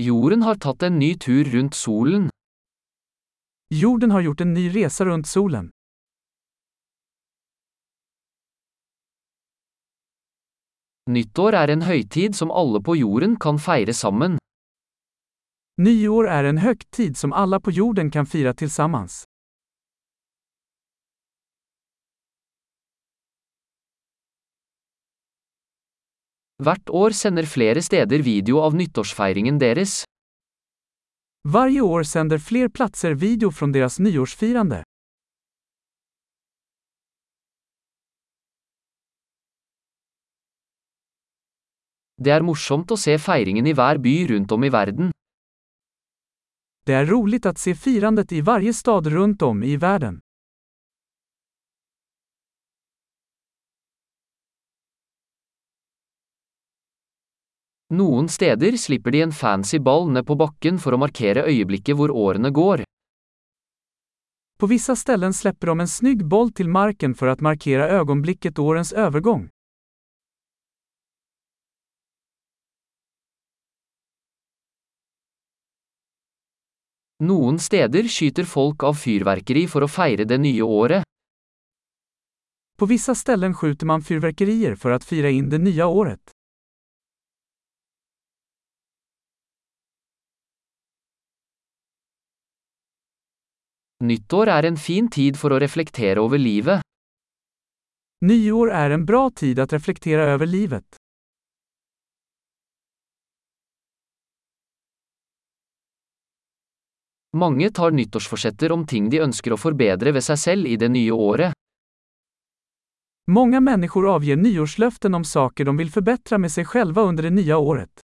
Jorden har tatt en ny tur rundt solen. Jorden har gjort en ny resa runt solen. Nyttår er en høytid som alle på jorden kan feire sammen. Nyår är en högtid som alla på jorden kan fira tillsammans. Hvert år sender flere steder video av nyttårsfeiringen deres. Varje år sänder fler platser video från deras nyårsfirande. Det er morsomt å se feiringen i hver by rundt om i verden. Det är roligt att se firandet i varje stad runt om i världen. Noen steder slipper de en fancy ball ned på bakken for å markere øyeblikket hvor årene går. På vissa ställen släpper de en snygg boll till marken för att markera ögonblicket årens övergång. Noen steder skyter folk av fyrverkeri for å feire det nye året. På vissa ställen skjuter man fyrverkerier för att fira in det nya året. Nyttår er en fin tid for å reflektere over livet. Nyår är en bra tid att reflektera över livet. Mange tar nyttårsforsetter om ting de ønsker å forbedre ved seg selv i det nye året. Många människor avger nyårslöften om saker de vill förbättra med sig själva under det nya året.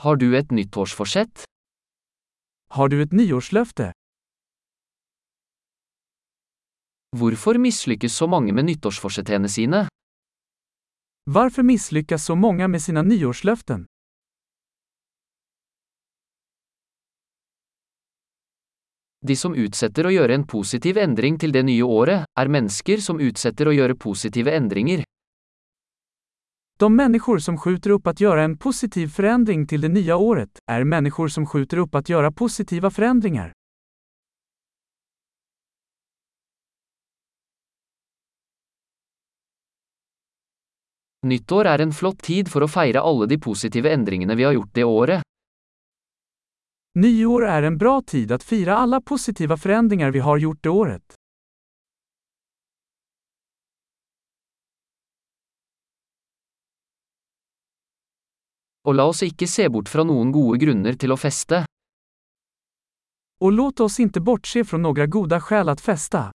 Har du et nyttårsforsett? Har du ett nyårslöfte? Hvorfor mislykkes så mange med nyttårsforsettene sine? Varför misslyckas så många med sina nyårslöften? De som utsetter å gjøre en positiv endring til det nye året, er mennesker som utsetter å gjøre positive endringer. De människor som skjuter upp att göra en positiv förändring till det nya året är människor som skjuter upp att göra positiva förändringar. Nyttår er en flott tid for å feire alle de positive endringene vi har gjort det året. Nyår är en bra tid att fira alla positiva förändringar vi har gjort det året. Och låt oss inte se bort från någon goda grunder till att feste. Och låt oss inte bortse från några goda skäl att festa.